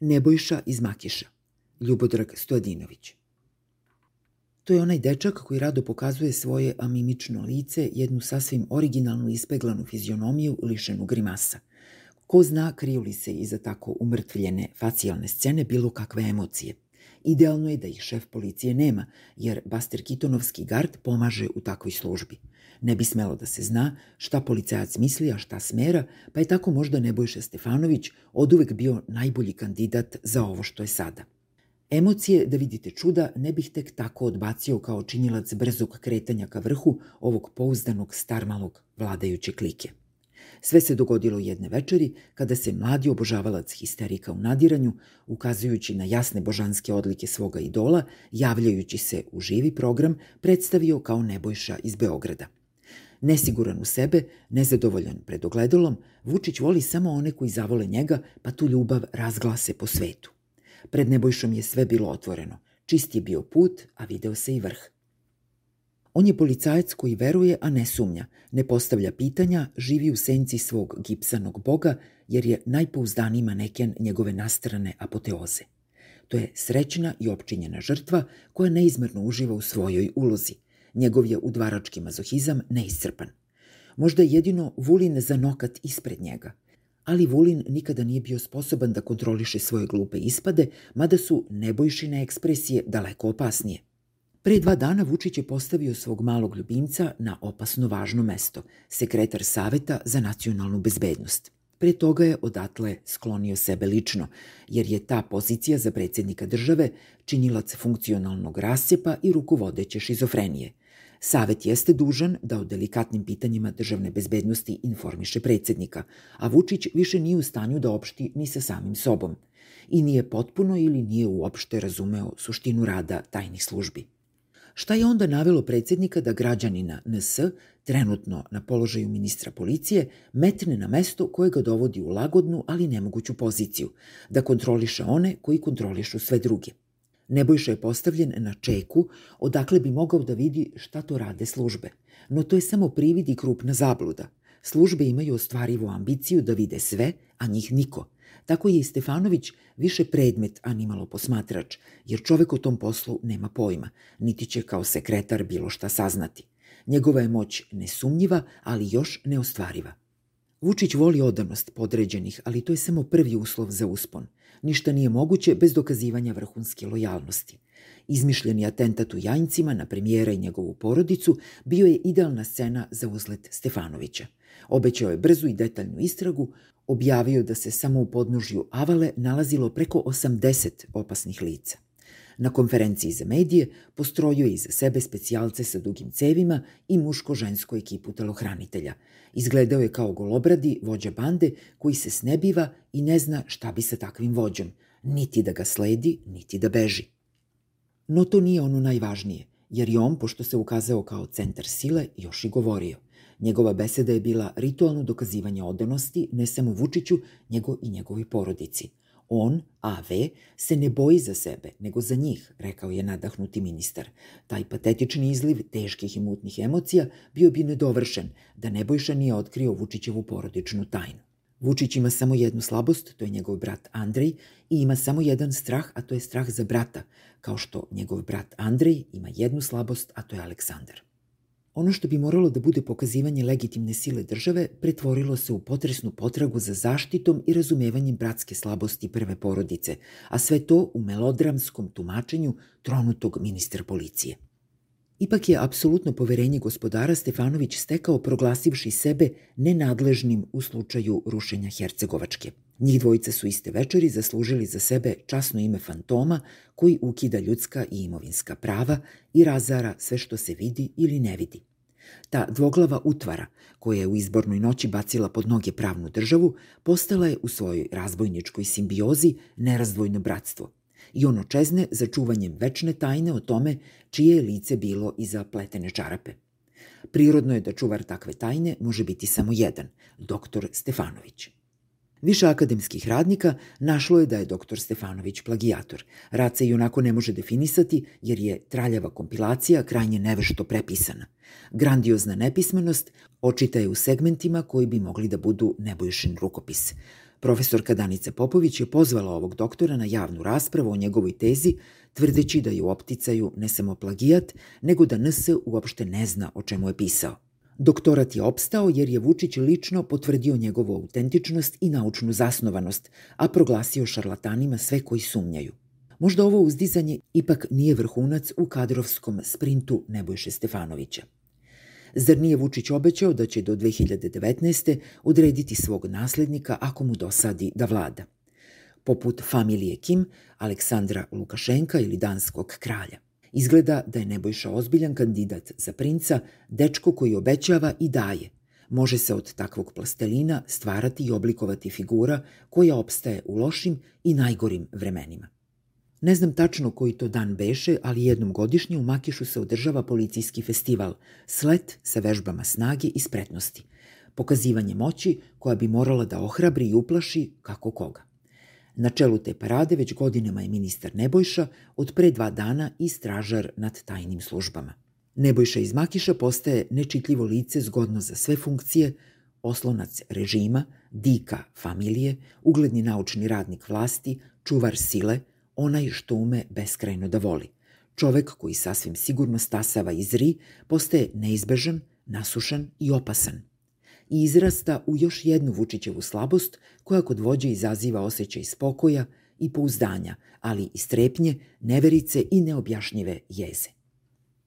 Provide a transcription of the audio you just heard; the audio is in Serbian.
Nebojša iz Makiša, Ljubodrag Stojadinović. To je onaj dečak koji rado pokazuje svoje amimično lice, jednu sasvim originalnu ispeglanu fizionomiju lišenu grimasa. Ko zna kriju li se iza tako umrtvljene facijalne scene bilo kakve emocije. Idealno je da ih šef policije nema, jer Baster Kitonovski gard pomaže u takvoj službi. Ne bi smelo da se zna šta policajac misli, a šta smera, pa je tako možda Nebojša Stefanović oduvek bio najbolji kandidat za ovo što je sada. Emocije, da vidite čuda, ne bih tek tako odbacio kao činilac brzog kretanja ka vrhu ovog pouzdanog starmalog vladajuće klike. Sve se dogodilo jedne večeri kada se mladi obožavalac histerika u nadiranju, ukazujući na jasne božanske odlike svoga idola, javljajući se u živi program, predstavio kao Nebojša iz Beograda. Nesiguran u sebe, nezadovoljan pred ogledalom, Vučić voli samo one koji zavole njega, pa tu ljubav razglase po svetu. Pred Nebojšom je sve bilo otvoreno. Čist je bio put, a video se i vrh. On je policajac koji veruje, a ne sumnja, ne postavlja pitanja, živi u senci svog gipsanog boga, jer je najpouzdaniji maneken njegove nastrane apoteoze. To je srećna i opčinjena žrtva koja neizmerno uživa u svojoj ulozi. Njegov je udvarački mazohizam neiscrpan. Možda je jedino Vulin za nokat ispred njega – ali Vulin nikada nije bio sposoban da kontroliše svoje glupe ispade, mada su nebojšine ekspresije daleko opasnije. Pre dva dana Vučić je postavio svog malog ljubimca na opasno važno mesto, sekretar Saveta za nacionalnu bezbednost. Pre toga je odatle sklonio sebe lično, jer je ta pozicija za predsednika države činilac funkcionalnog rascepa i rukovodeće šizofrenije – Savet jeste dužan da o delikatnim pitanjima državne bezbednosti informiše predsednika, a Vučić više nije u stanju da opšti ni sa samim sobom i nije potpuno ili nije uopšte razumeo suštinu rada tajnih službi. Šta je onda navelo predsednika da građanina NS, trenutno na položaju ministra policije, metne na mesto koje ga dovodi u lagodnu, ali nemoguću poziciju, da kontroliše one koji kontrolišu sve druge – Nebojša je postavljen na čeku, odakle bi mogao da vidi šta to rade službe. No to je samo privid i krupna zabluda. Službe imaju ostvarivu ambiciju da vide sve, a njih niko. Tako je i Stefanović više predmet, a nimalo posmatrač, jer čovek o tom poslu nema pojma, niti će kao sekretar bilo šta saznati. Njegova je moć nesumnjiva, ali još neostvariva. Vučić voli odanost podređenih, ali to je samo prvi uslov za uspon. Ništa nije moguće bez dokazivanja vrhunske lojalnosti. Izmišljeni atentat u Jajincima na premijera i njegovu porodicu bio je idealna scena za uzlet Stefanovića. Obećao je brzu i detaljnu istragu, objavio da se samo u podnožju Avale nalazilo preko 80 opasnih lica. Na konferenciji za medije postrojio je iza sebe specijalce sa dugim cevima i muško-žensku ekipu telohranitelja. Izgledao je kao golobradi vođa bande koji se snebiva i ne zna šta bi sa takvim vođom, niti da ga sledi, niti da beži. No to nije ono najvažnije, jer je on, pošto se ukazao kao centar sile, još i govorio. Njegova beseda je bila ritualno dokazivanje odanosti ne samo Vučiću, nego i njegovoj porodici – On, AV, se ne boji za sebe, nego za njih, rekao je nadahnuti ministar. Taj patetični izliv teških i mutnih emocija bio bi nedovršen da Nebojša nije otkrio Vučićevu porodičnu tajnu. Vučić ima samo jednu slabost, to je njegov brat Andrej, i ima samo jedan strah, a to je strah za brata, kao što njegov brat Andrej ima jednu slabost, a to je Aleksandar. Ono što bi moralo da bude pokazivanje legitimne sile države pretvorilo se u potresnu potragu za zaštitom i razumevanjem bratske slabosti prve porodice, a sve to u melodramskom tumačenju tronutog ministra policije. Ipak je apsolutno poverenje gospodara Stefanović stekao proglasivši sebe nenadležnim u slučaju rušenja Hercegovačke. Njih dvojica su iste večeri zaslužili za sebe časno ime fantoma koji ukida ljudska i imovinska prava i razara sve što se vidi ili ne vidi. Ta dvoglava utvara, koja je u izbornoj noći bacila pod noge pravnu državu, postala je u svojoj razbojničkoj simbiozi nerazdvojno bratstvo – i ono čezne za čuvanjem večne tajne o tome čije je lice bilo iza pletene čarape. Prirodno je da čuvar takve tajne može biti samo jedan, doktor Stefanović. Više akademskih radnika našlo je da je doktor Stefanović plagijator. Rad se i onako ne može definisati jer je traljava kompilacija krajnje nevešto prepisana. Grandiozna nepismenost očita je u segmentima koji bi mogli da budu nebojšin rukopis. Profesorka Danica Popović je pozvala ovog doktora na javnu raspravu o njegovoj tezi, tvrdeći da je u opticaju ne samo plagijat, nego da NS uopšte ne zna o čemu je pisao. Doktorat je opstao jer je Vučić lično potvrdio njegovu autentičnost i naučnu zasnovanost, a proglasio šarlatanima sve koji sumnjaju. Možda ovo uzdizanje ipak nije vrhunac u kadrovskom sprintu Nebojše Stefanovića. Zar nije Vučić obećao da će do 2019. odrediti svog naslednika ako mu dosadi da vlada? Poput familije Kim, Aleksandra Lukašenka ili danskog kralja. Izgleda da je Nebojša ozbiljan kandidat za princa, dečko koji obećava i daje. Može se od takvog plastelina stvarati i oblikovati figura koja opstaje u lošim i najgorim vremenima. Ne znam tačno koji to dan beše, ali jednom godišnje u Makišu se održava policijski festival, slet sa vežbama snage i spretnosti, pokazivanje moći koja bi morala da ohrabri i uplaši kako koga. Na čelu te parade već godinama je ministar Nebojša, od pre dva dana i stražar nad tajnim službama. Nebojša iz Makiša postaje nečitljivo lice zgodno za sve funkcije, oslonac režima, dika familije, ugledni naučni radnik vlasti, čuvar sile – onaj što ume beskrajno da voli. Čovek koji sasvim sigurno stasava i zri, postaje neizbežan, nasušan i opasan. I izrasta u još jednu Vučićevu slabost koja kod vođe izaziva osjećaj spokoja i pouzdanja, ali i strepnje, neverice i neobjašnjive jeze.